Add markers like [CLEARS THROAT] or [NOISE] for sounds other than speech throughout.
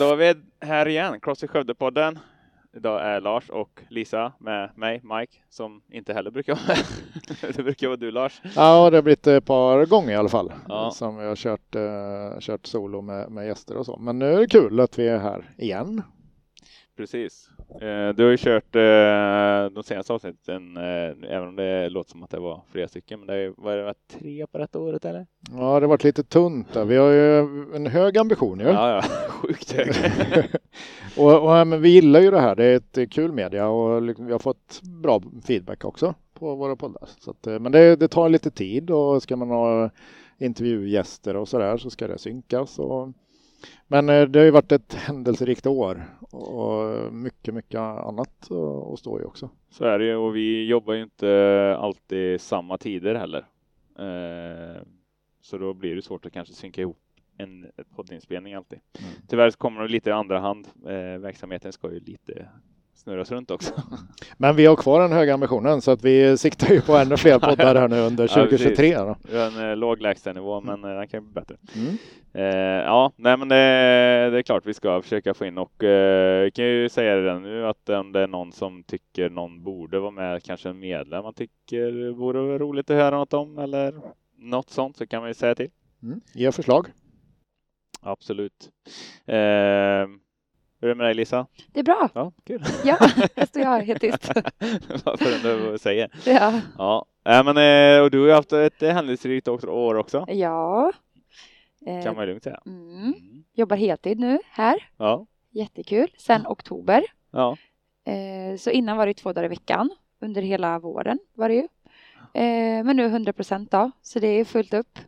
Då är vi här igen, Crossfit Skövde-podden. Idag är Lars och Lisa med mig, Mike, som inte heller brukar vara med. [LAUGHS] det brukar vara du Lars. Ja, det har blivit ett par gånger i alla fall Ja. som vi har kört, eh, kört solo med, med gäster och så. Men nu är det kul att vi är här igen. Precis. Eh, Du har ju kört eh, de senaste avsnitten, eh, även om det låter som att det var flera stycken, men det är ju- var det varit tre på detta året eller? Ja, det har varit lite tunt där. Vi har ju en hög ambition ju. Ja, ja, [LAUGHS] sjukt hög. [LAUGHS] och, och, men vi gillar ju det här. Det är ett kul media och vi har fått bra feedback också på våra poddar. Så att, men det, det tar lite tid och ska man ha intervjugäster och sådär så ska det synkas. Och, men eh, det har ju varit ett händelserikt år och mycket, mycket annat att- stå i också. Så är det ju och vi jobbar ju inte alltid samma tider heller. Eh, Så då blir det svårt att kanske synka ihop en poddinspelning alltid. Mm. Tyvärr kommer det lite i andra hand. Eh, Verksamheten ska ju lite snurras runt också. [LAUGHS] Men vi har kvar den höga ambitionen så att vi siktar ju på ännu fler [LAUGHS] poddar här nu under Ja, precis. 2023. Då. Vi har en eh, låg lägstanivå men eh, den kan bli bättre. Mm. Eh, ja, nej men det, det är klart vi ska försöka få in och eh, vi kan ju säga det nu att om det är någon som tycker någon borde vara med, kanske en medlem man tycker vore roligt att höra något om eller något sånt så kan man ju säga till. Mm. Ge förslag. Absolut. Eh, hur är det med dig Lisa? Det är bra. Ja, kul. Ja, [LAUGHS] här står jag helt tyst. [LAUGHS] Varför du säger. Ja. Ja, äh, men eh, och du har ju haft ett eh, händelserikt år också ja. Eh, kan man lugnt säga. mm. Mm. Jobbar heltid nu här. Ja, Jättekul. Sen oktober. ja, så innan var det två dagar i veckan. Under hela våren var det ju. Men nu 100 procent då. Så det är fullt upp.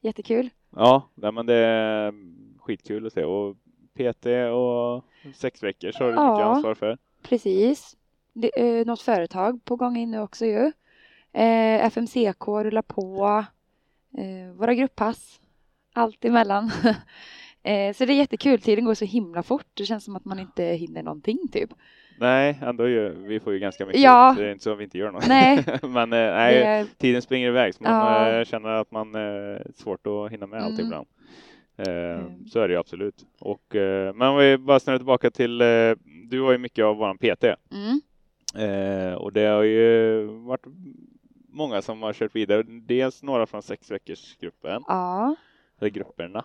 Jättekul. ja, men det är skitkul att se och PT och sex veckor så har du mycket Ja. ansvar för. Precis. Det, eh, något företag på gång in nu också ju. Eh, FMCK rullar på. Eh, våra grupppass. Allt emellan. [LAUGHS] eh, så det är jättekul. Tiden går så himla fort. Det känns som att man inte hinner någonting typ. Nej, ändå ju, vi får ju ganska mycket Ja. ut, det är inte så att vi inte gör något. Nej. [LAUGHS] men eh, nej, är, tiden springer iväg så man Ja. eh, känner att man eh, svårt att hinna med allt Mm. ibland. Eh, Mm. Så är det ju absolut. Och, eh, men om vi bara snurrar tillbaka till, eh, du var ju mycket av våran PT. mm, och det har ju varit många som har kört vidare. Dels några från sex veckors gruppen, ja. eller grupperna.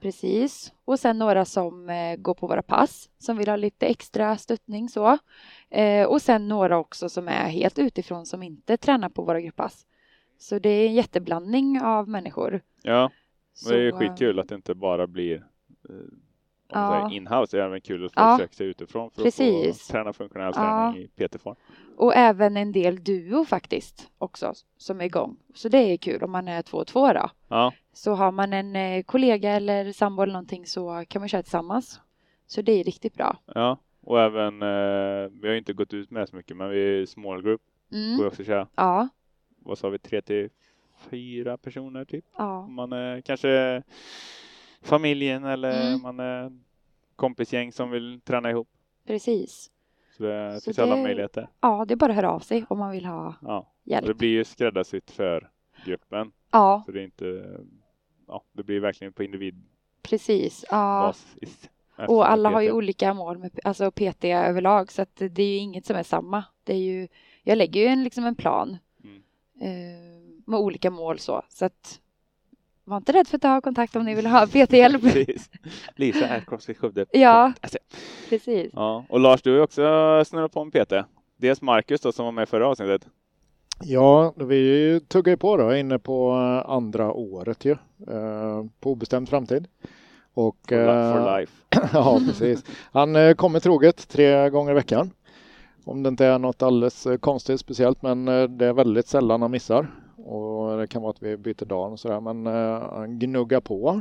Precis. Och sen några som går på våra pass som vill ha lite extra stöttning så. Och sen några också som är helt utifrån som inte tränar på våra grupppass. Så det är en jätteblandning av människor. Ja, Så, det är ju eh, skitkul att det inte bara blir eh, Ja. in-house. Det är även kul att folk Ja. söker sig utifrån för Precis. att få träna funktionell Ja. träning i PT-form. Och även en del duo faktiskt också som är igång. Så det är kul om man är två och två då. Ja, Så har man en eh, kollega eller sambo eller någonting så kan man köra tillsammans. Så det är riktigt bra. ja. Och även, eh, vi har inte gått ut med det så mycket, men vi är small group. Går Mm. ju också att köra, Ja, vad sa vi, tre till fyra personer typ. ja, man är kanske familjen eller Mm. man är kompisgäng som vill träna ihop. precis. Så det Så finns alla möjligheter. Ja, det är bara att höra av sig om man vill ha Ja. Hjälp. det blir ju skräddarsytt för gruppen. Ja, Så det är inte, ja, det blir verkligen på individbas. precis. Ja. is- Och alla har ju olika mål med alltså PT överlag så att det är ju inget som är samma. Det är ju, jag lägger ju en, liksom en plan Mm. eh, med olika mål så. Så att var inte rädd för att ta kontakt om ni vill ha [LAUGHS] PT-hjälp. [LAUGHS] Precis. Lisa är Crossfit Skövde. Ja. Alltså, Precis. Ja, och Lars, du har ju också snurrat på en PT. Dels Marcus då som var med förra avsnittet. Ja, vi tuggar ju på då, inne på eh, andra året ju. Eh, på obestämd framtid. Och, For, li- eh, for life. [LAUGHS] ja, precis. Han eh, kommer troget tre gånger i veckan. Om det inte är något alldeles konstigt speciellt, men eh, det är väldigt sällan han missar. Och det kan vara att vi byter dag och sådär, men eh, han gnuggar på.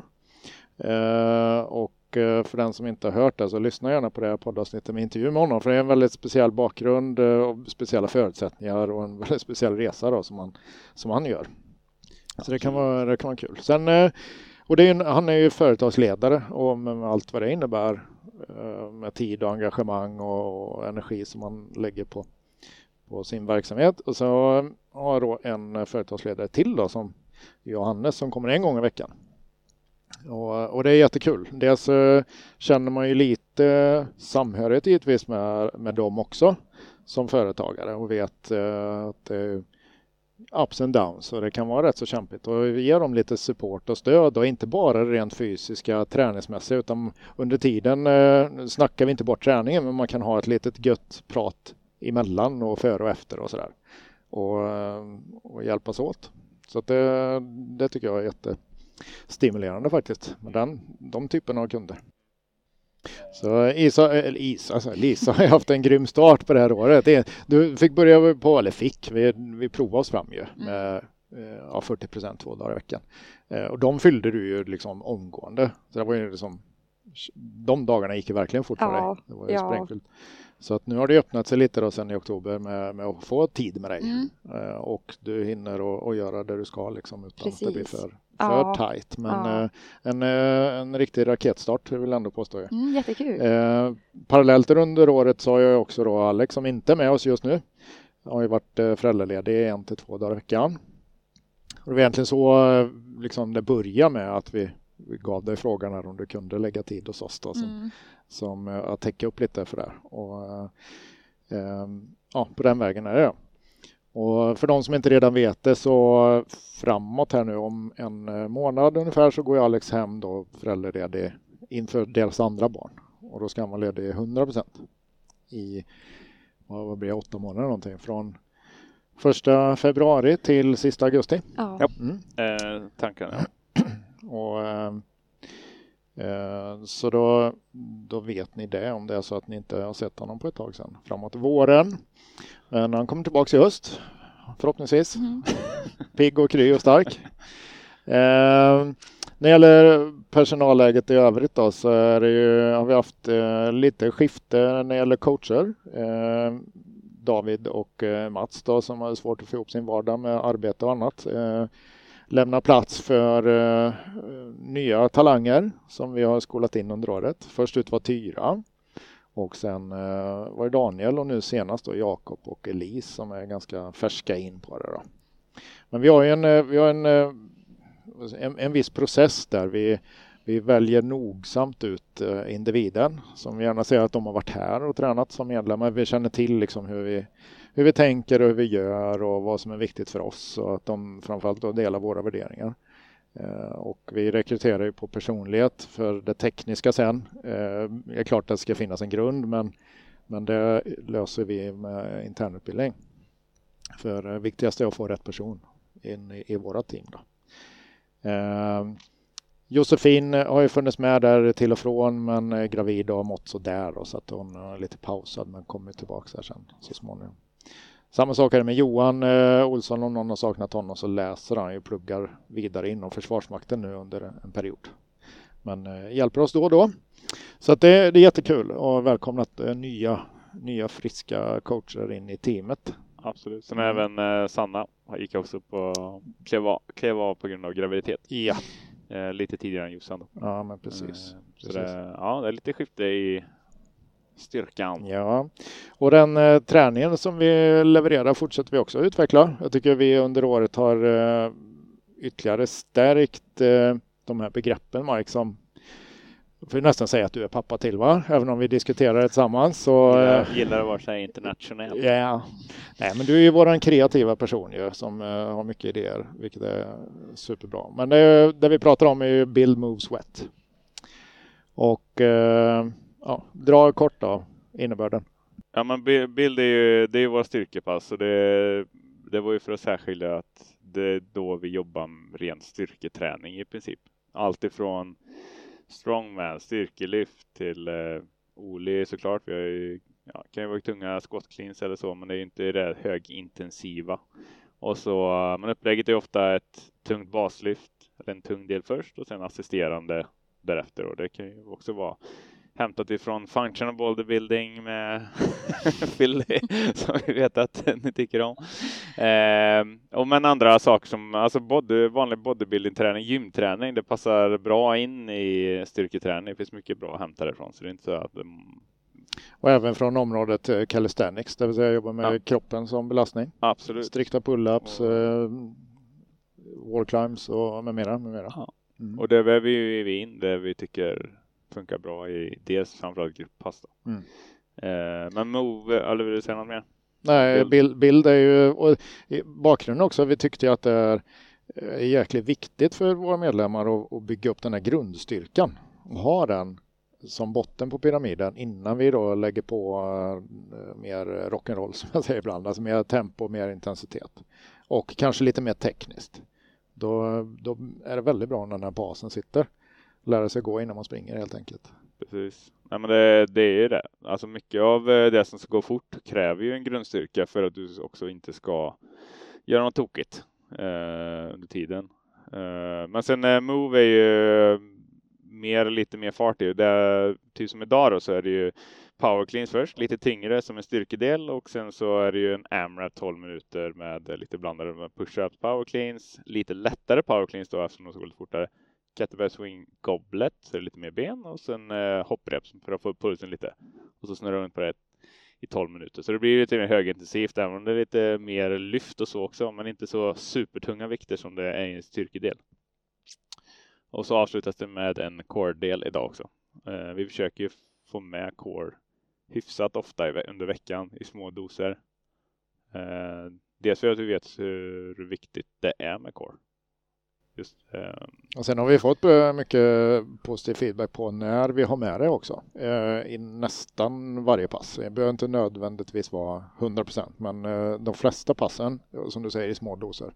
Eh, och eh, för den som inte har hört det så lyssna gärna på det här poddavsnittet med intervju med honom. För det är en väldigt speciell bakgrund eh, och speciella förutsättningar och en [LAUGHS] väldigt speciell resa då som han, som han gör. Så det kan, vara, det kan vara kul. Sen, eh, och det är, ju, han är ju företagsledare och med allt vad det innebär eh, med tid och engagemang och, och energi som man lägger på, på sin verksamhet. Och så eh, har då en företagsledare till då som Johannes som kommer en gång i veckan. Och, och det är jättekul. Dels eh, känner man ju lite samhörighet givetvis med, med dem också som företagare och vet eh, att det är ups and downs och det kan vara rätt så kämpigt och vi ger dem lite support och stöd och inte bara rent fysiska träningsmässiga utan under tiden eh, snackar vi inte bort träningen men man kan ha ett litet gött prat emellan och före och efter och sådär och, eh, och hjälpas åt. Så det, det tycker jag är jättestimulerande faktiskt med den, de typerna av kunder. Så Isa, eller Isa, alltså Lisa har haft en grym start på det här året. Du fick börja på, eller fick, vi, vi provade oss fram ju mm. med ja, 40 procent två dagar i veckan. Eh, och de fyllde du ju liksom omgående. Så det var ju liksom, de dagarna gick ju verkligen fort för ja, dig. Det var ju ja. sprängfyllt. Så att nu har det öppnat sig lite då sen i oktober med, med att få tid med dig. Mm. Eh, och du hinner och, göra det du ska liksom utan Precis. att det blir för, för ja. tajt. Men ja. eh, en, eh, en riktig raketstart vill jag ändå påstå. Mm, jättekul. Eh, parallellt under året så har jag också då Alex som inte är med oss just nu. Jag har ju varit eh, föräldraledig en till två dagar i veckan. Och det var egentligen så eh, liksom det började med att vi, vi gav dig frågan här om du kunde lägga tid hos oss då, som, mm. som att täcka upp lite för det. Och, eh, ja, på den vägen är det. Och för de som inte redan vet det så framåt här nu om en eh, månad ungefär så går Alex hem då föräldraledig inför deras andra barn. Och då ska han vara ledig 100 procent i vad blir det, åtta månader någonting från första februari till sista augusti. Ja, mm. eh, tanken ja. [CLEARS THROAT] Och, eh, eh, så då, då vet ni det om det är så att ni inte har sett honom på ett tag sedan. Framåt våren men han kommer tillbaka i höst, förhoppningsvis. Mm. [LAUGHS] Pigg och kry och stark. Eh, när det gäller personalläget i övrigt då, så ju, har vi haft eh, lite skifte när det gäller coacher. Eh, David och eh, Mats då, som har svårt att få ihop sin vardag med arbete och annat lämna plats för eh, nya talanger som vi har skolat in under året. Först ut var Tyra och sen eh, var det Daniel och nu senast då Jakob och Elise som är ganska färska in på det. Då. Men vi har ju en, eh, vi har en, eh, en, en viss process där vi, vi väljer nogsamt ut eh, individen som vi gärna ser att de har varit här och tränat som medlemmar. Vi känner till liksom hur, vi, hur vi tänker och hur vi gör och vad som är viktigt för oss och att de framförallt då delar våra värderingar. Eh, och vi rekryterar ju på personlighet för det tekniska sen. Det är klart att det ska finnas en grund men, men det löser vi med internutbildning. För eh, det viktigaste är att få rätt person in i, i våra team. Då. Eh, Josefin har ju funnits med där till och från men är gravid och har mått så där så att hon är lite pausad men kommer tillbaka här sen så småningom. Samma sak är det med Johan eh, Olsson. Om någon har saknat honom så läser han och pluggar vidare inom Försvarsmakten nu under en period. Men eh, hjälper oss då och då. Så att det, det är jättekul och välkomnat eh, nya, nya friska coacher in i teamet. Absolut. Sen även eh, Sanna gick också på klev av, klev av på grund av graviditet. Ja. Eh, lite tidigare än Jossan. Ja, men precis. Eh, så precis. Det, ja, det är lite skifte i styrkan. Ja, och den eh, träningen som vi levererar fortsätter vi också utveckla. Jag tycker vi under året har eh, ytterligare stärkt eh, de här begreppen Mike som får nästan säga att du är pappa till va? Även om vi diskuterar det tillsammans. Så, jag eh, gillar att vara så här internationell. Ja, nej men du är ju våran kreativa person ju som uh, har mycket idéer, vilket är superbra. Men det, det vi pratar om är ju Build Moves Wet. Och uh, ja, dra kort då innebörden. Ja, men bild är ju, det är våra styrkepass och det, det var ju för att särskilja att det är då vi jobbar med ren styrketräning i princip. Allt ifrån strongman, styrkelyft till eh, Oli såklart. Vi har ju, ja, kan ju vara tunga skottklins eller så, men det är inte det högintensiva. Och så, eh, men upplägget är ofta ett tungt baslyft, eller en tung del först och sen assisterande därefter. Och det kan ju också vara hämtat ifrån Functional Bodybuilding med [LAUGHS] Philly som vi vet att ni tycker om. Eh, och men andra saker som alltså body, vanlig bodybuilding-träning, gymträning, det passar bra in i styrketräning. Det finns mycket bra att hämta därifrån så det är inte så att och även från området eh, calisthenics, det vill säga jobba med ja. kroppen som belastning. Absolut. Strikta pull-ups, och... eh, wall climbs och med mera. Med mera. Ja. Mm. Och det väver vi in det vi tycker funkar bra i dels framförallt grupppass. Mm. Eh, men Move, eller vill du säga något mer? Nej, bild, bild är ju, och bakgrunden också, vi tyckte att det är är jäkligt viktigt för våra medlemmar att, bygga upp den här grundstyrkan och ha den som botten på pyramiden innan vi då lägger på uh, mer rock'n'roll som jag säger ibland, alltså mer tempo, mer intensitet och kanske lite mer tekniskt. Då, då är det väldigt bra när den här basen sitter. Lära sig gå innan man springer helt enkelt. Precis. Nej, men det, det är ju det. Alltså mycket av eh, det som ska gå fort kräver ju en grundstyrka för att du också inte ska göra något tokigt eh, under tiden. Eh, men sen eh, Move är ju mer, lite mer fart i. Det, typ som idag då så är det ju power cleans först, lite tyngre som en styrkedel och sen så är det ju en AMRAP 12 minuter med eh, lite blandade med push-ups, power cleans, lite lättare power cleans då eftersom de ska gå lite fortare. Kettlebell swing goblet, så är lite mer ben och sen eh, hoppreps för att få upp pulsen lite. Och så snurrar runt på det i 12 minuter. Så det blir lite mer högintensivt, även om det är lite mer lyft och så också, men inte så supertunga vikter som det är i en styrkedel. Och så avslutas det med en core-del idag också. Eh, vi försöker ju få med core hyfsat ofta under veckan i små doser. Eh, dels för att vi vet hur viktigt det är med core. Just, eh. Och sen har vi fått eh, mycket positiv feedback på när vi har med det också eh, i nästan varje pass. Det behöver inte nödvändigtvis vara 100 procent, men eh, de flesta passen, som du säger, i små doser.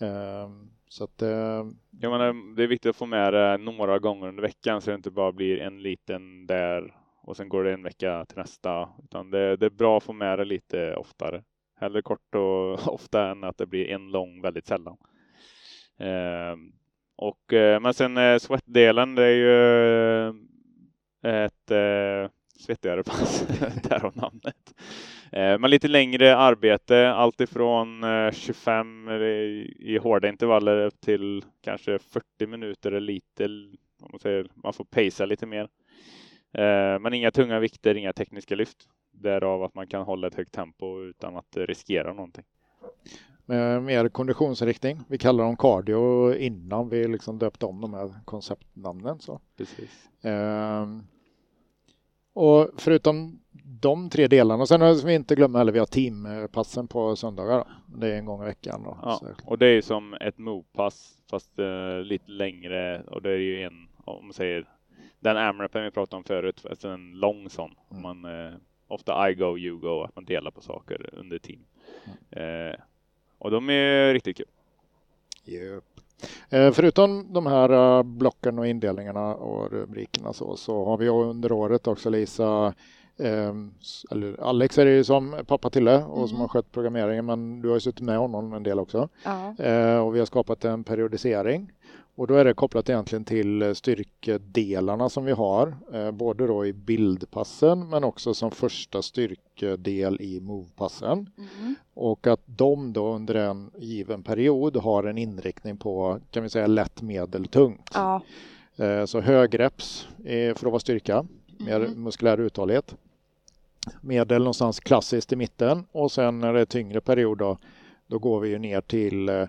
Eh, så att, eh, Jag menar, det är viktigt att få med det några gånger under veckan så det inte bara blir en liten där och sen går det en vecka till nästa. Utan det, det är bra att få med det lite oftare. Hellre kort och [LAUGHS] ofta än att det blir en lång väldigt sällan. Ehm, och, eh, men sen eh, det är ju eh, ett eh, svettigare pass, [LAUGHS] därav namnet. Eh, men lite längre arbete, alltifrån eh, 25 i, i hårda intervaller upp till kanske 40 minuter eller lite, om man, säger, man får pacea lite mer. Eh, men inga tunga vikter, inga tekniska lyft. Därav att man kan hålla ett högt tempo utan att riskera någonting med mer konditionsinriktning. Vi kallar dem cardio innan vi liksom döpte om de här konceptnamnen. Så. Precis. Ehm, och förutom de tre delarna, och sen har vi inte glömma heller, vi har teampassen på söndagar. Då. Det är en gång i veckan. Då, ja, och det är som ett move-pass fast uh, lite längre och det är ju en, om man säger, den AMRAPen vi pratade om förut, alltså en lång sån. Mm. Man, uh, ofta I go, you go, att man delar på saker under team. Mm. Uh, och de är riktigt kul. Yep. Eh, förutom de här uh, blocken och indelningarna och rubrikerna så, så har vi under året också Lisa eh, eller Alex är det ju som pappa till det och mm. som har skött programmeringen men du har ju suttit med honom en del också. Ja. Eh, och vi har skapat en periodisering och då är det kopplat egentligen till eh, styrkedelarna som vi har, eh, både då i bildpassen men också som första styrkedel i movepassen. Mm. Och att de då under en given period har en inriktning på, kan vi säga lätt, medel, tungt. Ja. Eh, så högreps för att vara styrka, mer mm. muskulär uthållighet. Medel någonstans klassiskt i mitten och sen när det är tyngre period då, då går vi ju ner till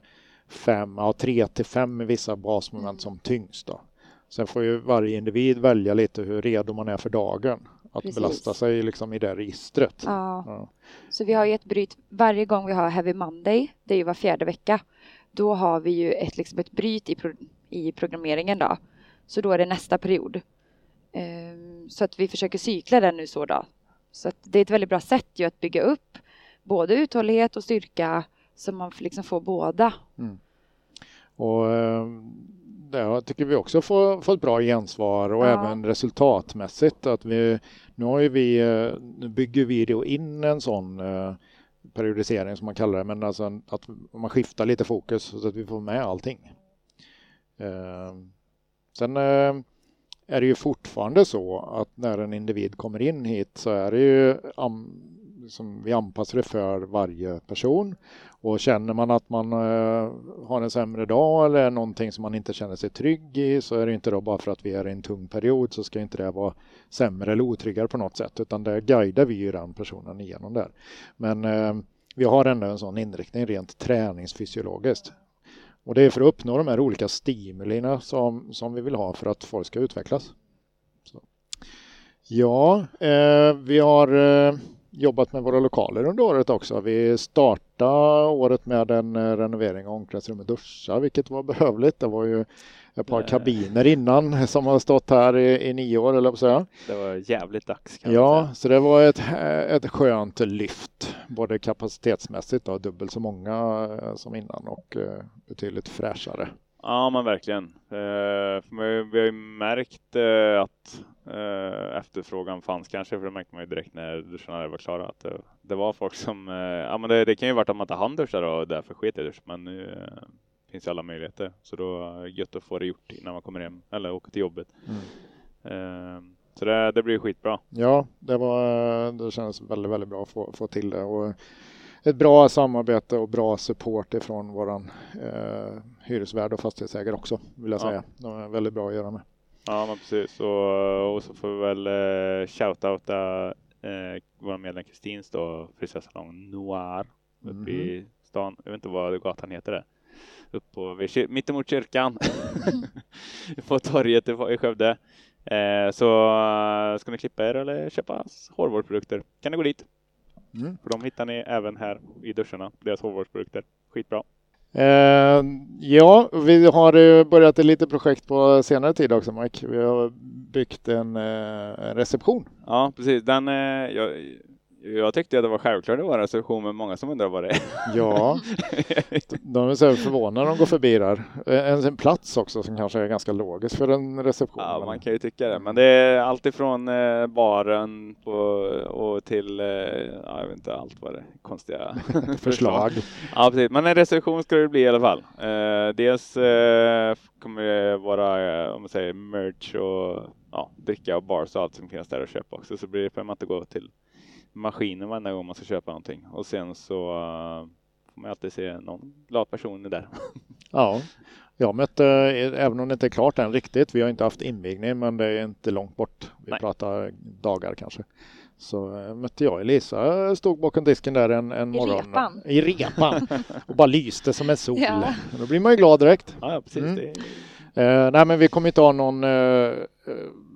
fem, ja, tre till fem i vissa basmoment mm. som tyngst. Då. Sen får ju varje individ välja lite hur redo man är för dagen. Att Precis. belasta sig liksom i det registret. Ja. ja. Så vi har ju ett bryt varje gång vi har Heavy Monday, det är ju var fjärde vecka. Då har vi ju ett, liksom ett bryt i, pro i programmeringen då. Så då är det nästa period. Um, så att vi försöker cykla den nu så då. Så att det är ett väldigt bra sätt ju att bygga upp både uthållighet och styrka så man liksom får båda. Mm. Och eh, det tycker vi också får, ett bra gensvar och ja. även resultatmässigt. Att vi, nu, har vi, eh, nu bygger vi då in en sån eh, periodisering som man kallar det, men alltså att man skiftar lite fokus så att vi får med allting. Sen är det ju fortfarande så att när en individ kommer in hit så är det ju som vi anpassar det för varje person. Och känner man att man eh, har en sämre dag eller någonting som man inte känner sig trygg i så är det inte då bara för att vi är i en tung period så ska inte det vara sämre eller otryggare på något sätt utan det guidar vi ju den personen igenom där. Men eh, vi har ändå en sån inriktning rent träningsfysiologiskt. Och det är för att uppnå de här olika stimulierna som, som vi vill ha för att folk ska utvecklas. Så. Ja, eh, vi har eh, jobbat med våra lokaler under året också. Vi startade året med en eh, renovering av omklädningsrum och duschar, vilket var behövligt. Det var ju ett par kabiner innan [LAUGHS] som har stått här i, i nio år, eller så säga. Det var jävligt dags. Kan ja, så det var ett, ett skönt lyft, både kapacitetsmässigt och dubbelt så många eh, som innan och eh, betydligt fräschare. Ja, men verkligen. Eh, vi har ju märkt eh, att eh, efterfrågan fanns kanske, för det märkte man ju direkt när duscharna var klara. Att det, var folk som, ja men det, det, kan ju varit att man inte hann duscha och därför sket i dusch, men nu finns ju alla möjligheter. Så då är det gött att få det gjort innan man kommer hem eller åker till jobbet. Mm. Så det, det blir skitbra. Ja, det, var, det kändes väldigt, väldigt bra att få, få till det. Och ett bra samarbete och bra support ifrån våran eh, hyresvärd och fastighetsägare också vill jag säga. Ja. De är väldigt bra att göra med. Ja, men precis. Och, och så får vi väl eh, shoutouta eh, vår medlem Kristins då, frisersalong Noir uppe mm. i stan. Jag vet inte vad gatan heter det. Upp på, mittemot kyrkan [LAUGHS] på torget i Skövde. Eh, så uh, ska ni klippa er eller köpa hårvårdsprodukter kan ni gå dit. Mm. För de hittar ni även här i duscharna, deras hårvårdsprodukter. Skitbra. Eh, ja, vi har börjat ett litet projekt på senare tid också Mike. Vi har byggt en, eh, reception. Ja, precis. Den, eh, jag, jag tyckte att det var självklart att var en reception, men många som undrar vad det är. Ja, [LAUGHS] de är så förvånade när de går förbi där. En, en plats också som kanske är ganska logisk för en reception. Ja, man kan ju tycka det, men det är alltifrån eh, baren på, och till, eh, ja, jag vet inte allt vad det är, konstiga [LAUGHS] förslag. ja, precis. Men en reception ska det bli i alla fall. Eh, dels eh, kommer det vara, eh, om man säger merch och ja, dricka och bars och allt som finns där att köpa också, så blir det för man inte gå till maskinen varenda gång man ska köpa någonting. Och sen så uh, får man alltid se någon glad person där. [LAUGHS] Ja, jag mötte, även om det inte är klart än riktigt, vi har inte haft invigning men det är inte långt bort. Vi Nej. pratar dagar kanske. Så äh, mötte jag Elisa, stod bakom disken där en, en I morgon. Repan. I repan. [LAUGHS] och bara lyste som en sol. Ja. Då blir man ju glad direkt. Ja, precis. Mm. Det... Uh, nej, men vi kommer inte ha någon uh,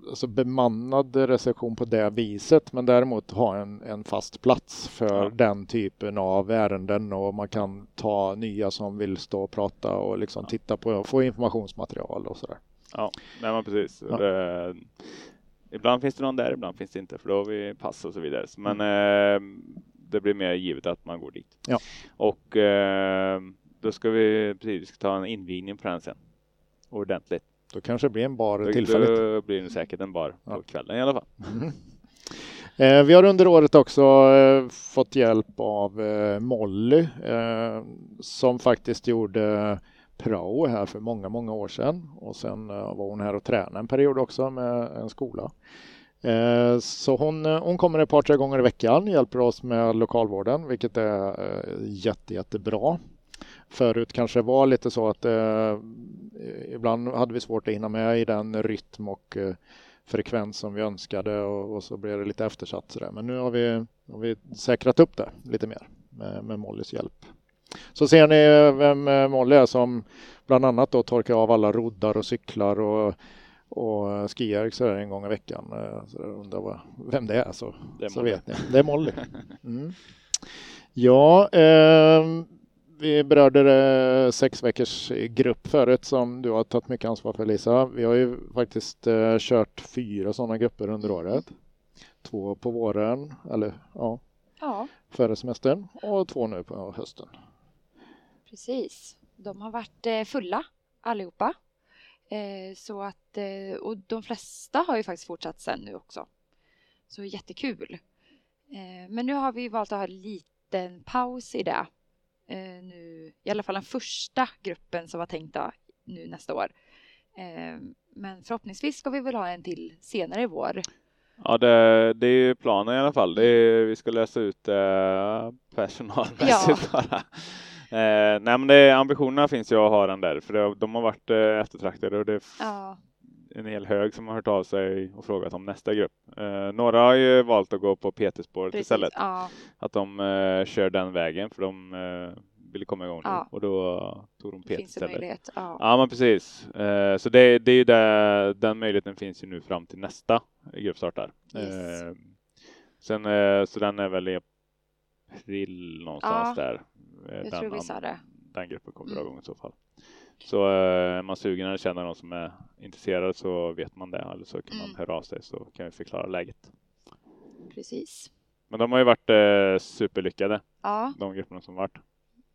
alltså bemannad reception på det viset men däremot ha en, en fast plats för ja. den typen av ärenden och man kan ta nya som vill stå och prata och liksom ja. titta på och få informationsmaterial och sådär. Ja, nej men precis. Ja. Det, ibland finns det någon där, ibland finns det inte för då har vi pass och så vidare. Men mm. eh, det blir mer givet att man går dit. Ja. Och eh, då ska vi precis vi ska ta en invigning på den sen. Ordentligt. Då kanske det blir en bar då, tillfälligt. Då blir det säkert en bar på ja. kvällen i alla fall. Mm. Eh, vi har under året också eh, fått hjälp av eh, Molly som faktiskt gjorde prao här för många, många år sedan och sen var hon här och tränade en period också med en skola. Så hon, hon kommer ett par, tre gånger i veckan, hjälper oss med lokalvården, vilket är jätte, jättebra. Förut kanske var lite så att eh, ibland hade vi svårt att hinna med i den rytm och eh, frekvens som vi önskade och, och, så blev det lite eftersatt. Så där. Men nu har vi, har vi säkrat upp det lite mer med, med Mollys hjälp. Så ser ni vem eh, Molly är som bland annat då torkar av alla roddar och cyklar och, och skiar så en gång i veckan. Eh, så jag undrar vem det är så, det är så vet ni. Det är Molly. [LAUGHS] Mm. Ja, eh, vi berörde sex veckors grupp förut som du har tagit mycket ansvar för Lisa. Vi har ju faktiskt eh, kört fyra sådana grupper under året. Två på våren, eller ja, ja. före semestern och två nu på hösten. Precis. De har varit eh, fulla allihopa. Eh, så att, och de flesta har ju faktiskt fortsatt sen nu också. Så jättekul. Men nu har vi valt att ha en liten paus i det nu, i alla fall den första gruppen som var tänkta nu nästa år. Eh, men förhoppningsvis ska vi väl ha en till senare i vår. Ja, det, det är ju planen i alla fall. Är, vi ska lösa ut eh, personalmässigt ja. bara. Eh, nej, men det, ambitionerna finns ju att ha den där, för det, de har varit eh, eftertraktade och det ja. En hel hög som har hört av sig och frågat om nästa grupp. Eh, några har ju valt att gå på PT-spåret istället. Ja. Att de eh, kör den vägen, för de eh, ville komma igång Ja. och då tog de det istället. Ja. Ja men precis. Eh, så det, det är ju där, den möjligheten finns ju nu fram till nästa gruppstart där. Yes. Eh, sen, eh, så den är väl i april någonstans där. Jag den, tror vi sa det. den gruppen kommer dra Mm. igång i så fall. Så eh, är man sugen eller känner någon som är intresserad så vet man det eller så kan Mm. man höra av sig så kan vi förklara läget. Precis. Men de har ju varit eh, superlyckade Ja, de grupperna som varit.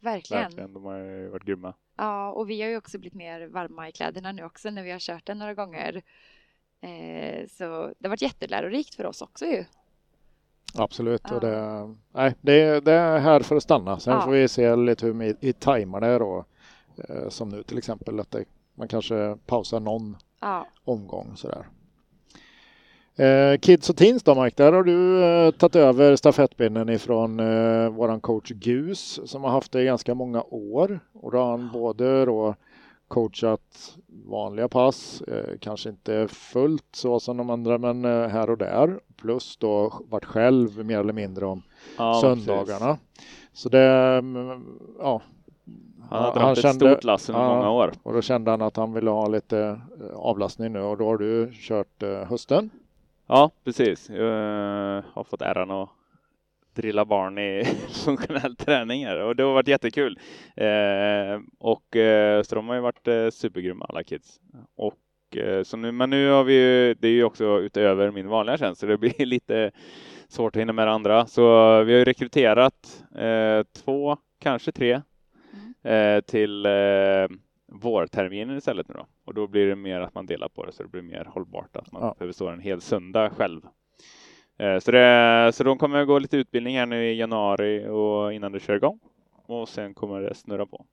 verkligen. Verkligen, de har ju varit grymma. Ja, och vi har ju också blivit mer varma i kläderna nu också när vi har kört den några gånger. Eh, så det har varit jättelärorikt för oss också ju. Absolut. Ja. Och det, nej, det, det är här för att stanna. Sen Ja. får vi se lite hur vi, vi tajmar det då. Eh, Som nu till exempel att det, man kanske pausar någon Ja, omgång sådär. Eh, Kids och Teens då Mike, där har du eh, tagit över stafettpinnen ifrån eh, våran coach Gus som har haft det i ganska många år. Och då har han både då coachat vanliga pass, eh, kanske inte fullt så som de andra men eh, här och där. Plus då varit själv mer eller mindre om Ja, söndagarna. Så det, mm, ja. Han har dragit ett stort lass under ja. många år. Och då kände han att han ville ha lite eh, avlastning nu och då har du kört eh, hösten. Ja, precis. Jag eh, har fått äran att drilla barn i [LAUGHS] funktionell träning här och det har varit jättekul. Eh, och eh, så de har ju varit eh, supergrymma alla kids. Och eh, så nu, men nu har vi ju, det är ju också utöver min vanliga tjänst så det blir [LAUGHS] lite svårt att hinna med det andra. Så vi har ju rekryterat två, kanske tre eh, till eh, vårterminen istället nu då. Och då blir det mer att man delar på det så det blir mer hållbart att man Ja. behöver stå en hel söndag själv. Eh, så, det, så de kommer gå lite utbildning här nu i januari och innan det kör igång. Och sen kommer det snurra på.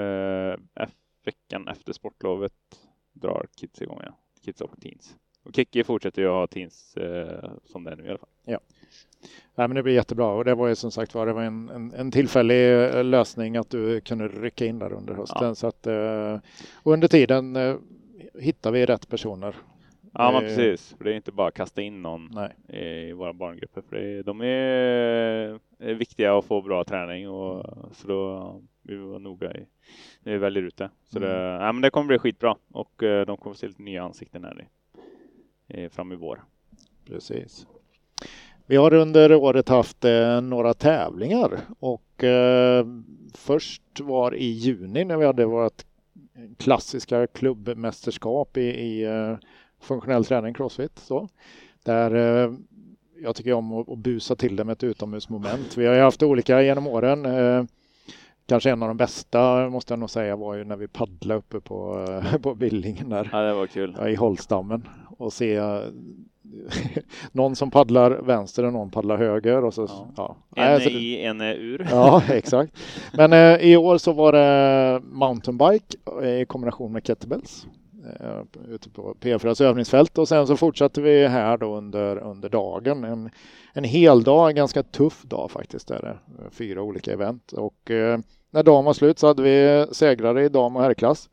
Eh, veckan efter sportlovet drar Kids igång igen. Kids och Teens. Och Kikki fortsätter ju ha Teens eh, som det är nu i alla fall. Nej, men det blir jättebra och det var ju som sagt var det var en, en, en tillfällig eh, lösning att du kunde rycka in där under hösten. Ja. Så att, eh, under tiden eh, hittar vi rätt personer. Ja, men precis. För det är inte bara att kasta in någon Nej. i våra barngrupper. För det, de är, är viktiga att få bra träning och så då vi var noga i när vi väljer ut det. Så det, Mm. ja, men det kommer bli skitbra och de kommer se lite nya ansikten här i, fram i vår. Precis. Vi har under året haft eh, några tävlingar och eh, först var i juni när vi hade vårt klassiska klubbmästerskap i, i eh, funktionell träning, crossfit. Så. Där eh, jag tycker om att, att busa till det med ett utomhusmoment. Vi har ju haft olika genom åren. Eh, kanske en av de bästa måste jag nog säga var ju när vi paddlade uppe på, [LAUGHS] på Billingen där Ja, det var kul. ja, i Holstammen och se [LAUGHS] någon som paddlar vänster och någon paddlar höger. Och så, Ja. ja. En Nej, är så det- i, en är ur. [LAUGHS] Ja, exakt. Men eh, i år så var det mountainbike i kombination med kettlebells eh, ute på P4s övningsfält och sen så fortsatte vi här då under, under dagen. En, en hel dag, en ganska tuff dag faktiskt. Där det, fyra olika event och eh, när dagen var slut så hade vi segrare i dam och herrklass.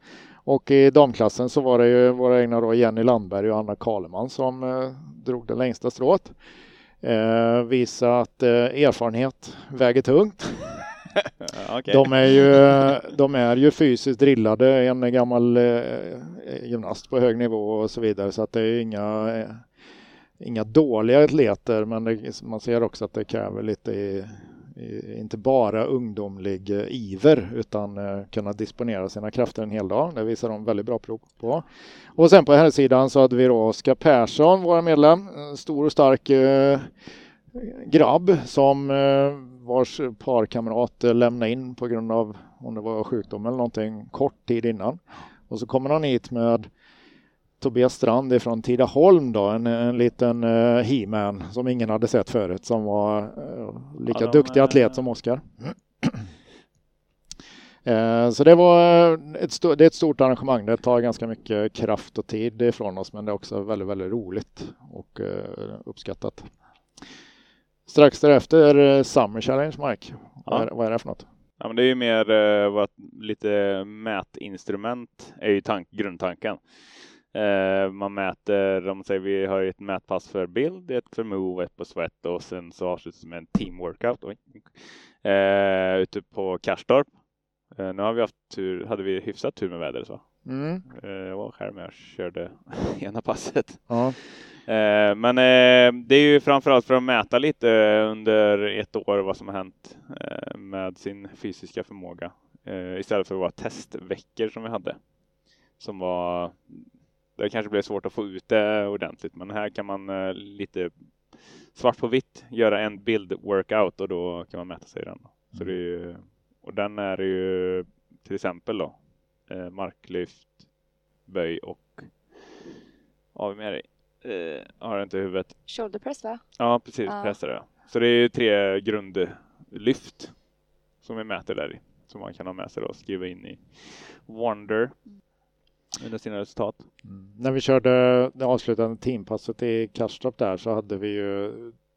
Och i damklassen så var det ju våra egna då Jenny Landberg och Anna Kaleman som eh, drog det längsta strået. Eh, visa att eh, erfarenhet väger tungt. [LAUGHS] Okej. De är ju, de är ju fysiskt drillade, en gammal eh, gymnast på hög nivå och så vidare så att det är inga, eh, inga dåliga atleter men det, man ser också att det kräver lite i, Eh, inte bara ungdomlig eh, iver utan eh, kunna disponera sina krafter en hel dag. Det visar de väldigt bra prov på. Och sen på här sidan så hade vi då Oskar Persson, vår medlem, stor och stark grabb som vars parkamrat lämnade in på grund av om det var sjukdom eller någonting kort tid innan. Och så kommer han hit med Tobias Strand ifrån Tidaholm då, en, en liten uh, he-man som ingen hade sett förut som var eh, lika Ja, de duktig atlet som Oskar. [CLEARS THROAT] Eh, Så det var ett, sto- det är ett stort arrangemang. Det tar ganska mycket kraft och tid ifrån oss men det är också väldigt, väldigt roligt och eh, uppskattat. Strax därefter eh, Summer Challenge Mike. Vad, Ja. är, vad är det för något? Ja, men det är ju mer eh, vad, lite mätinstrument är ju tank, grundtanken. Eh, man mäter, de säger vi har ett mätpass för bild, ett för move, ett på sweat och sen så avslutas med en team workout eh, ute på Karstorp. Eh, nu har vi haft tur, hade vi hyfsat tur med vädret så. Mm. Eh, jag var själv med och körde [LAUGHS] ena passet. Ja. Eh, men eh, det är ju framförallt för att mäta lite under ett år vad som har hänt med sin fysiska förmåga. Istället för vara testveckor som vi hade. Som var, det kanske blev svårt att få ut det ordentligt men här kan man eh, lite svart på vitt göra en bild workout och då kan man mäta sig i den. Så det är ju, och den är ju till exempel då eh, marklyft, böj och vi med dig? Eh, har jag inte i huvudet. Shoulder press va? Ja, precis. Ja. Pressar jag. Så det är ju tre grundlyft som vi mäter där i. Som man kan ha med sig och skriva in i Wonder under sina resultat. Mm. När vi körde det avslutande teampasset i Kastrup där så hade vi ju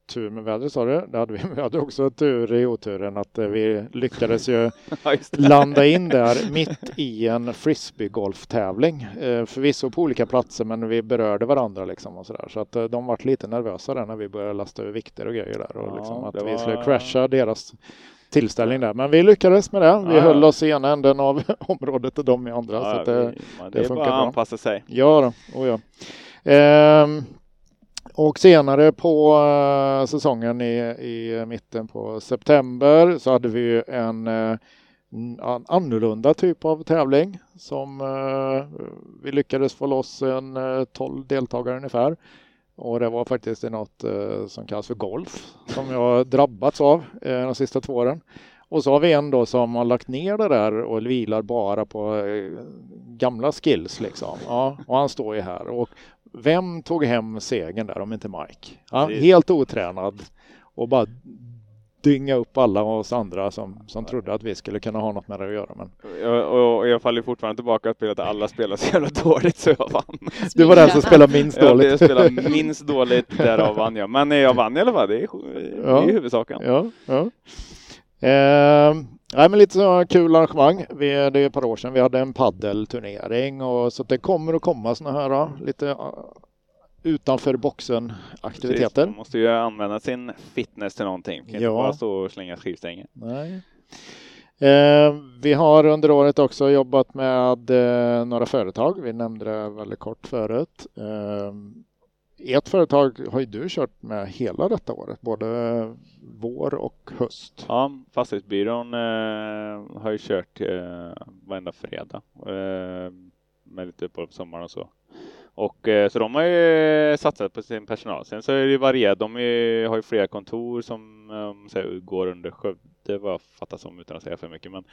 tur med vädret sa du. Det hade vi. [LAUGHS] Vi hade också tur i oturen att eh, vi lyckades ju [LAUGHS] landa in där mitt i en frisbeegolftävling. Eh, förvisso på olika platser men vi berörde varandra liksom och sådär. Så att eh, de vart lite nervösa där när vi började lasta över vikter och grejer där och Ja, liksom att det vi var- skulle crasha deras tillställning där. Men vi lyckades med det. Vi Ja. höll oss i ena änden av [LAUGHS] området och de i andra. så Ja, man- det det är funkar bara att bra. anpassa sig. Ja, då. Oh, ja. Ehm, och senare på eh, säsongen i, i mitten på september så hade vi en, eh, en annorlunda typ av tävling som eh, vi lyckades få loss en eh, 12 deltagare ungefär. Och det var faktiskt i något eh, som kallas för golf som jag drabbats av eh, de sista två åren. Och så har vi en då som har lagt ner det där och vilar bara på eh, gamla skills liksom. Ja, och han står ju här. Och vem tog hem segern där om inte Mike? Ja, helt otränad och bara dynga upp alla oss andra som, som trodde att vi skulle kunna ha något med det att göra. Men Jag, och, och jag faller fortfarande tillbaka till att alla spelar så jävla dåligt så jag vann. du var den som spelade minst Jag dåligt. spelade minst dåligt, därav vann jag. Men jag vann i alla fall, det är, det Ja. är huvudsaken. Ja, ja. Eh, nej, men lite så kul arrangemang. Vi, det är ett par år sedan vi hade en paddelturnering och så det kommer att komma sådana här lite utanför boxen Precis, aktiviteter. Man måste ju använda sin fitness till någonting. Kan inte Ja. bara stå och slänga skivstänger. Nej. Eh, vi har under året också jobbat med eh, några företag. Vi nämnde det väldigt kort förut. Eh, ert företag har ju du kört med hela detta året, både vår och höst. Ja, fastighetsbyrån eh, har ju kört eh, varenda fredag eh, med lite uppehåll på sommaren och så. Och eh, så de har ju satsat på sin personal. Sen så är det ju varierat. De har ju flera kontor som eh, så här, går under Skövde vad jag fattar som utan att säga för mycket. Men,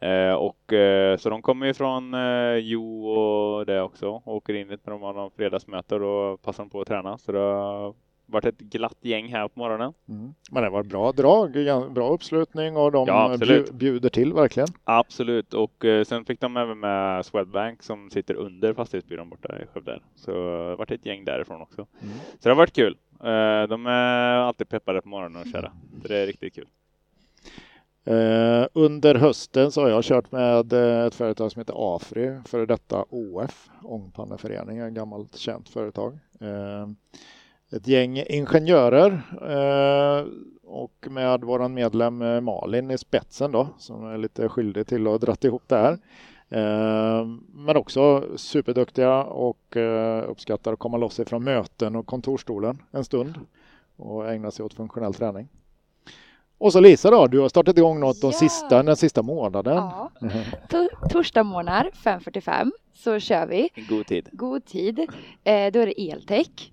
eh, och så de kommer ju från Jo och det också. och Åker in lite när de har någon fredagsmöte och då passar de på att träna. Så då varit ett glatt gäng här på morgonen. Mm. Men det var bra drag, bra uppslutning och de Ja, bju- bjuder till verkligen. Absolut, och eh, sen fick de även med Swedbank som sitter under fastighetsbyrån borta i Skövde. Så det har varit ett gäng därifrån också. Mm. Så det har varit kul. Eh, de är alltid peppade på morgonen att köra. Så det är riktigt kul. Eh, under hösten så har jag kört med eh, ett företag som heter Afri, före detta OF, Ångpanneförening, ett gammalt känt företag. Ett gäng ingenjörer eh, och med våran medlem eh, Malin i spetsen då, som är lite skyldig till att ha dratt ihop det här. Eh, men också superduktiga och uppskattar att komma loss ifrån möten och kontorstolen en stund och ägna sig åt funktionell träning. Och så Lisa då, du har startat igång något de Ja. sista, den sista månaden. Ja. To- torsdag morgnar 5.45 så kör vi. God tid. God tid. Eh, då är det eltech.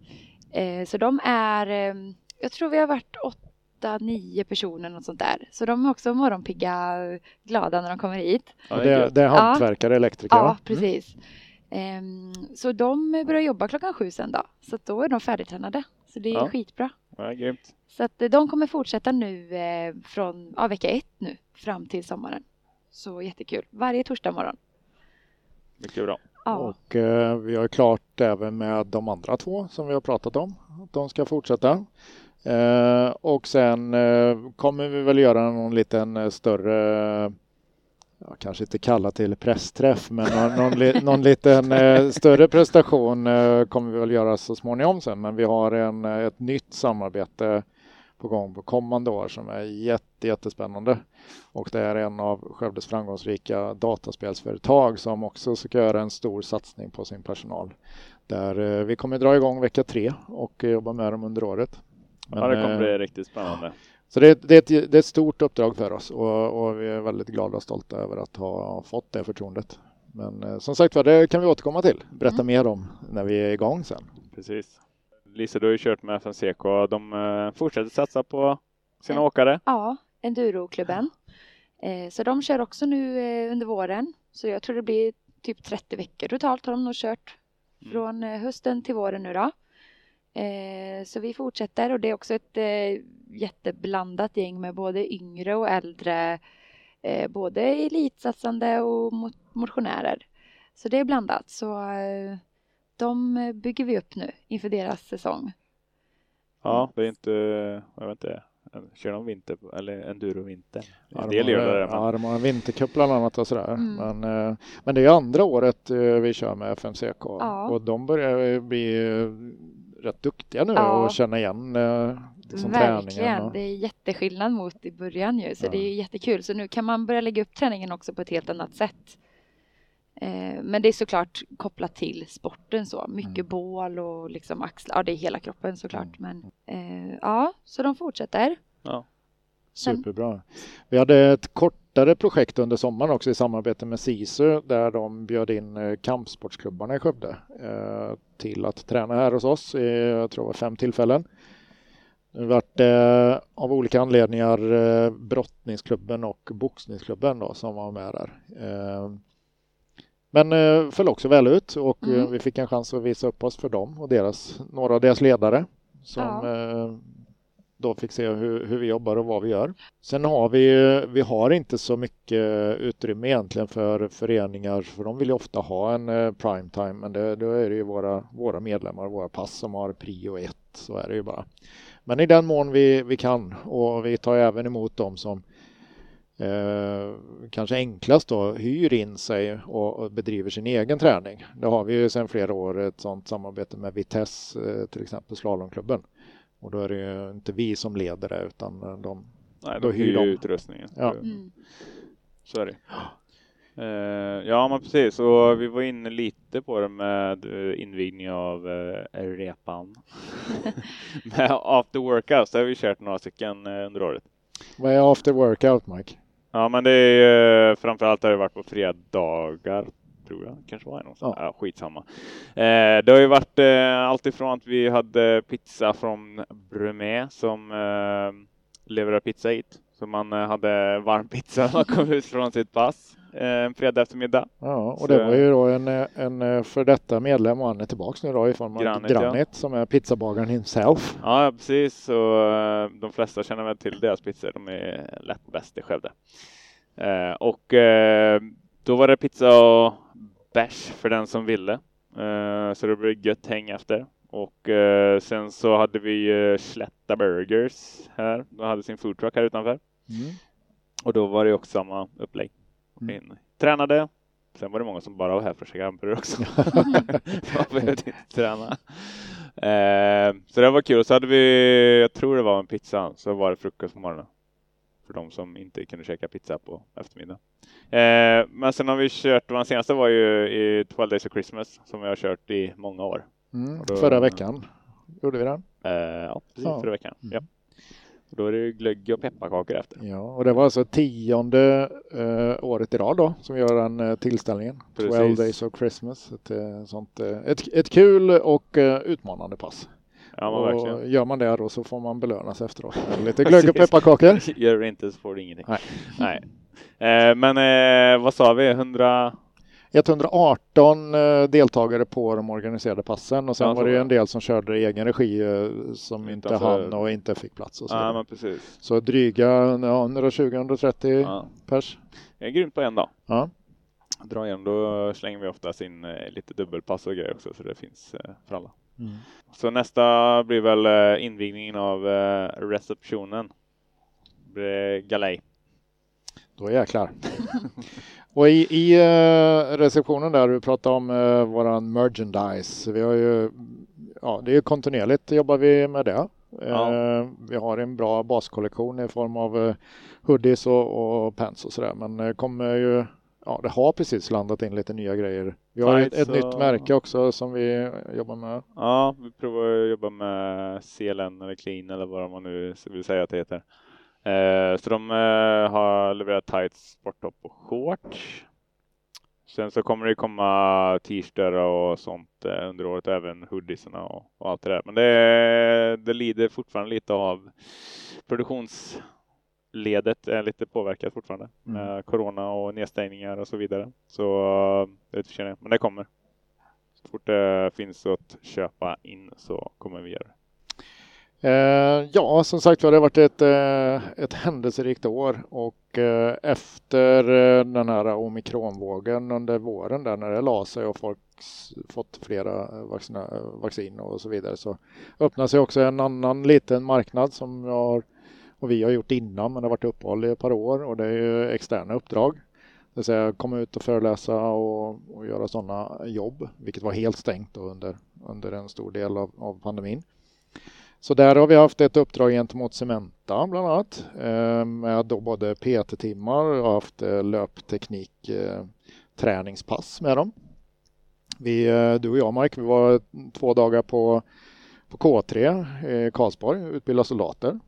Eh, så de är, eh, jag tror vi har varit åtta, nio personer något sånt där. Så de är också morgonpigga, glada när de kommer hit. Ja, det är det, är hantverkare, elektriker. Ja, va? precis. Ehm, så de börjar jobba klockan sju sen då. Så då är de färdigtränade. Så det är Ja. skitbra. Ja, grymt. Så att eh, de kommer fortsätta nu eh, från ja, vecka ett nu fram till sommaren. Så jättekul. Varje torsdag morgon. Mycket bra. Ja, Och eh, vi har klart även med de andra två som vi har pratat om. Att de ska fortsätta. Eh, och sen eh, kommer vi väl göra någon liten eh, större ja, kanske inte kalla till pressträff, men någon, någon, li, [LAUGHS] någon liten eh, större prestation eh, kommer vi väl göra så småningom sen. Men vi har en, eh, ett nytt samarbete på gång på kommande år som är jätte, jättespännande. Och det är en av Skövdes framgångsrika dataspelsföretag som också ska göra en stor satsning på sin personal. Där eh, vi kommer dra igång vecka tre och jobba med dem under året. Men, ja, det kommer bli riktigt spännande. Så det, det, är ett, det är ett stort uppdrag för oss och, och, vi är väldigt glada och stolta över att ha fått det förtroendet. Men eh, som sagt var, det kan vi återkomma till. Berätta mm. mer om när vi är igång sen. Precis. Lisa, du har ju kört med FNCK. De eh, fortsätter satsa på sina mm. åkare. Ja, Enduroklubben. Eh, så de kör också nu eh, under våren. Så jag tror det blir typ 30 veckor totalt har de nog kört. Mm. Från hösten till våren nu då. Så vi fortsätter och det är också ett jätteblandat gäng med både yngre och äldre, både elitsatsande och motionärer. Så det är blandat. Så de bygger vi upp nu inför deras säsong. Ja, det är inte, jag vet inte, kör de vinter eller enduro vinter? Ja, en del gör det. Men... Ja, de har en vintercup bland annat och sådär. Mm. Men, men det är andra året vi kör med FMCK ja. och de börjar bli rätt duktiga nu ja. och känna igen eh, liksom Verkligen, och... det är jätteskillnad mot i början ju så ja. det är jättekul. Så nu kan man börja lägga upp träningen också på ett helt annat sätt. Eh, men det är såklart kopplat till sporten så. Mycket mm. bål och liksom axlar. Ja, det är hela kroppen såklart. Mm. Men eh, ja, så de fortsätter. Ja. Superbra. Vi hade ett kortare projekt under sommaren också i samarbete med SISU där de bjöd in eh, kampsportsklubbarna i Skövde eh, till att träna här hos oss i jag tror fem tillfällen. Det har varit eh, av olika anledningar brottningsklubben och boxningsklubben då, som var med där. Eh, men eh, föll också väl ut och mm. vi fick en chans att visa upp oss för dem och deras, några av deras ledare som ja då fick se hur, hur vi jobbar och vad vi gör. Sen har vi, vi har inte så mycket utrymme egentligen för föreningar för de vill ju ofta ha en eh, primetime men det, då är det ju våra, våra medlemmar, våra pass som har prio ett, så är det ju bara. Men i den mån vi, vi kan och vi tar även emot dem som eh, kanske enklast då hyr in sig och, och, bedriver sin egen träning. Det har vi ju sedan flera år ett sådant samarbete med Vitesse, eh, till exempel slalomklubben. Och då är det ju inte vi som leder det utan de, Nej, då hyr de utrustningen. Ja. Mm. Så är det. Uh, ja, men precis. Och vi var inne lite på det med uh, invigning av uh, repan. [LAUGHS] [LAUGHS] med after workouts, det har vi kört några stycken under året. Vad är after workout, Mike? Ja, men det är uh, framförallt har det varit på fredagar tror jag kanske var någonstans. Ja. ja skitsamma. Eh, det har ju varit eh, allt ifrån att vi hade pizza från Brumé som eh, levererar pizza hit. Så man eh, hade varm pizza [LAUGHS] när man kom ut från sitt pass eh, en fredag eftermiddag. Ja, och det var ju då en, en för detta medlem och han är tillbaks nu då i form av Granit, Granit ja. som är pizzabagaren himself. Ja, precis. Och eh, de flesta känner väl till deras pizzor. De är lätt bäst i Skövde. och då var det pizza och bärs för den som ville. Så det blev gött häng efter. Och sen så hade vi Slätta Burgers här. De hade sin foodtruck här utanför. Mm. Och då var det också samma upplägg. Mm. In, tränade. Sen var det många som bara var här för att käka hamburgare också. [LAUGHS] Man behövde inte träna. Uh, så det var kul. Så hade vi, jag tror det var en pizza, så var det frukost på morgonen. För de som inte kunde käka pizza på eftermiddagen. Eh, men sen har vi kört, den senaste var ju i 12 Days of Christmas som vi har kört i många år. Mm, då, förra veckan gjorde vi den. Eh, ja, precis, ja. förra veckan. Mm. Ja. Och då är det glögg och pepparkakor efter. Ja, och det var alltså tionde eh, året i rad då som vi gör den eh, tillställningen. Precis. 12 Days of Christmas. Ett, eh, sånt, eh, ett, ett kul och eh, utmanande pass. Ja, och verkligen. Gör man det då så får man belönas efteråt. [LAUGHS] Lite glögg och pepparkakor. [LAUGHS] Gör du inte så får du ingenting. Nej. Nej. Eh, men eh, vad sa vi? 100? 118 eh, deltagare på de organiserade passen och sen ja, var det ju en del som körde i egen regi eh, som inte hann och inte fick plats. Och så ja, men precis. så dryga ja, 120-130 ja. pers. Det är grymt på en dag. Ja. Dra igen, då slänger vi oftast in eh, lite dubbelpass och grejer också så det finns för alla. Mm. Så nästa blir väl invigningen av receptionen. Det blir galej. Då jäklar. [LAUGHS] och i, i uh, receptionen där du pratade om uh, våran merchandise. Vi har ju, ja det är kontinuerligt jobbar vi med det. Ja. Uh, vi har en bra baskollektion i form av hoodies och, och pants och sådär. Men det kommer ju, ja det har precis landat in lite nya grejer. Vi har ett, ett nytt märke också som vi jobbar med. Ja, vi provar att jobba med CLN eller Clean eller vad man nu vill säga att det heter. Eh, så de eh, har levererat tights, sporttopp och shorts. Sen så kommer det komma t-shirtar och sånt eh, under året, även hoodiesarna och, och, allt det där. Men det, det lider fortfarande lite av produktionsledet är lite påverkat fortfarande mm. med corona och nedstängningar och så vidare. Så det är lite förseningar, men det kommer. Så fort det finns att köpa in så kommer vi göra det. Eh, ja, som sagt var, det har varit ett, eh, ett händelserikt år och eh, efter eh, den här omikronvågen under våren där när det la sig och folk fått flera vaccina, vaccin och så vidare så öppnar sig också en annan liten marknad som jag har, och vi har gjort innan men det har varit uppehåll i ett par år och det är ju externa uppdrag. Det vill säga komma ut och föreläsa och, och göra sådana jobb, vilket var helt stängt under, under en stor del av, av pandemin. Så där har vi haft ett uppdrag gentemot Cementa bland annat eh, med då både PT-timmar och haft eh, löpteknik eh, träningspass med dem. Vi, du och jag Mike, vi var två dagar på, på K3 i Karlsborg, utbilda soldater.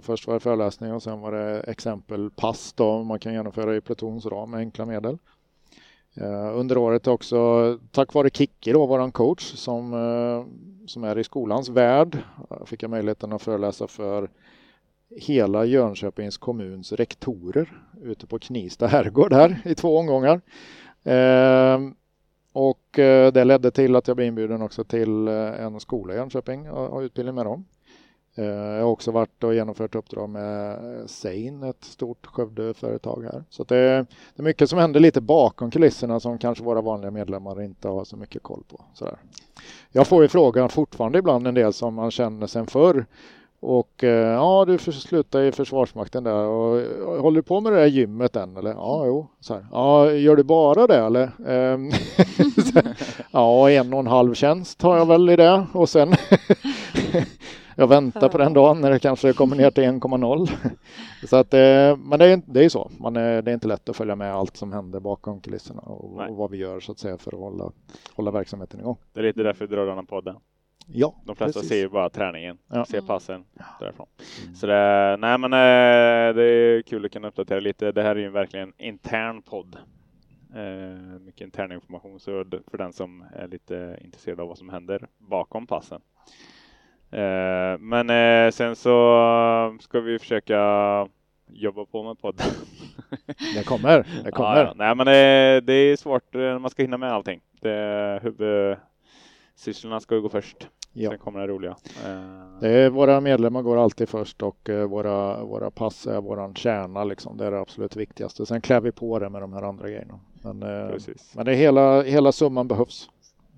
Först var det föreläsning och sen var det exempelpass då man kan genomföra i plutonsram med enkla medel. Eh, under året också, tack vare Kicke då, våran coach som eh, som är i skolans värld eh, fick jag möjligheten att föreläsa för hela Jönköpings kommuns rektorer ute på Knista herrgård här i två omgångar. Ehm, och det ledde till att jag blev inbjuden också till en skola i Jönköping och utbildning med dem. Eh, jag har också varit och genomfört uppdrag med Sein, ett stort Skövdeföretag här. Så det är, det är mycket som händer lite bakom kulisserna som kanske våra vanliga medlemmar inte har så mycket koll på. Sådär. Jag får ju frågan fortfarande ibland en del som man känner sen förr. Och eh, ja, du slutar i Försvarsmakten där och håller du på med det där gymmet än eller? Ja, jo. Så här. Ja, gör du bara det eller? Ehm, [LAUGHS] ja, en och en halv tjänst har jag väl i det och sen [LAUGHS] jag väntar på den dagen när det kanske kommer ner till 1,0. så att, eh, men det är, det är så. Man är, det är inte lätt att följa med allt som händer bakom kulisserna och, och, vad vi gör så att säga för att hålla, hålla verksamheten igång. Det är lite därför vi drar den här podden. Ja, De flesta precis. ser ju bara träningen, ja. ser passen därifrån. Mm. Så det, nej men eh, det är kul att kunna uppdatera lite. Det här är ju verkligen intern podd. Eh, mycket intern information så för den som är lite intresserad av vad som händer bakom passen. Eh, men eh, sen så ska vi försöka jobba på med podden. [LAUGHS] det kommer, det kommer. Ja, Nej, men det, det, är svårt när man ska hinna med allting. Det, huvudsysslorna ska gå först. Ja. Sen kommer det roliga. Eh, det är, våra medlemmar går alltid först och våra, våra pass är våran kärna. Liksom. Det är det absolut viktigaste. Sen klär vi på det med de här andra grejerna. Men, men det är hela, hela summan behövs.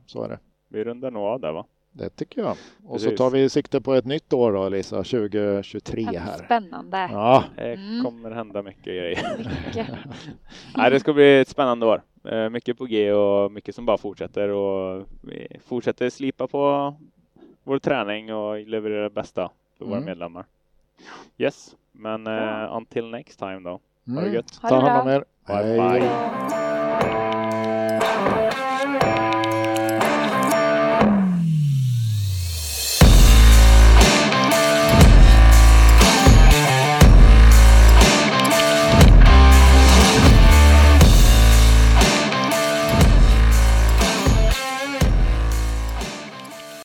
Så är det. Vi rundar nog av där va? Det tycker jag. Och Precis. så tar vi sikte på ett nytt år då Lisa, 2023 här. Spännande. Ja. Det mm. kommer hända mycket grejer. Mycket. [LAUGHS] Nej, det ska bli ett spännande år. Eh, mycket på G och mycket som bara fortsätter och vi fortsätter slipa på vår träning och leverera det bästa för mm. våra medlemmar. Yes, men ja. uh, until next time då. Ha det mm. gött. Ta hand om er. bye. bye. bye.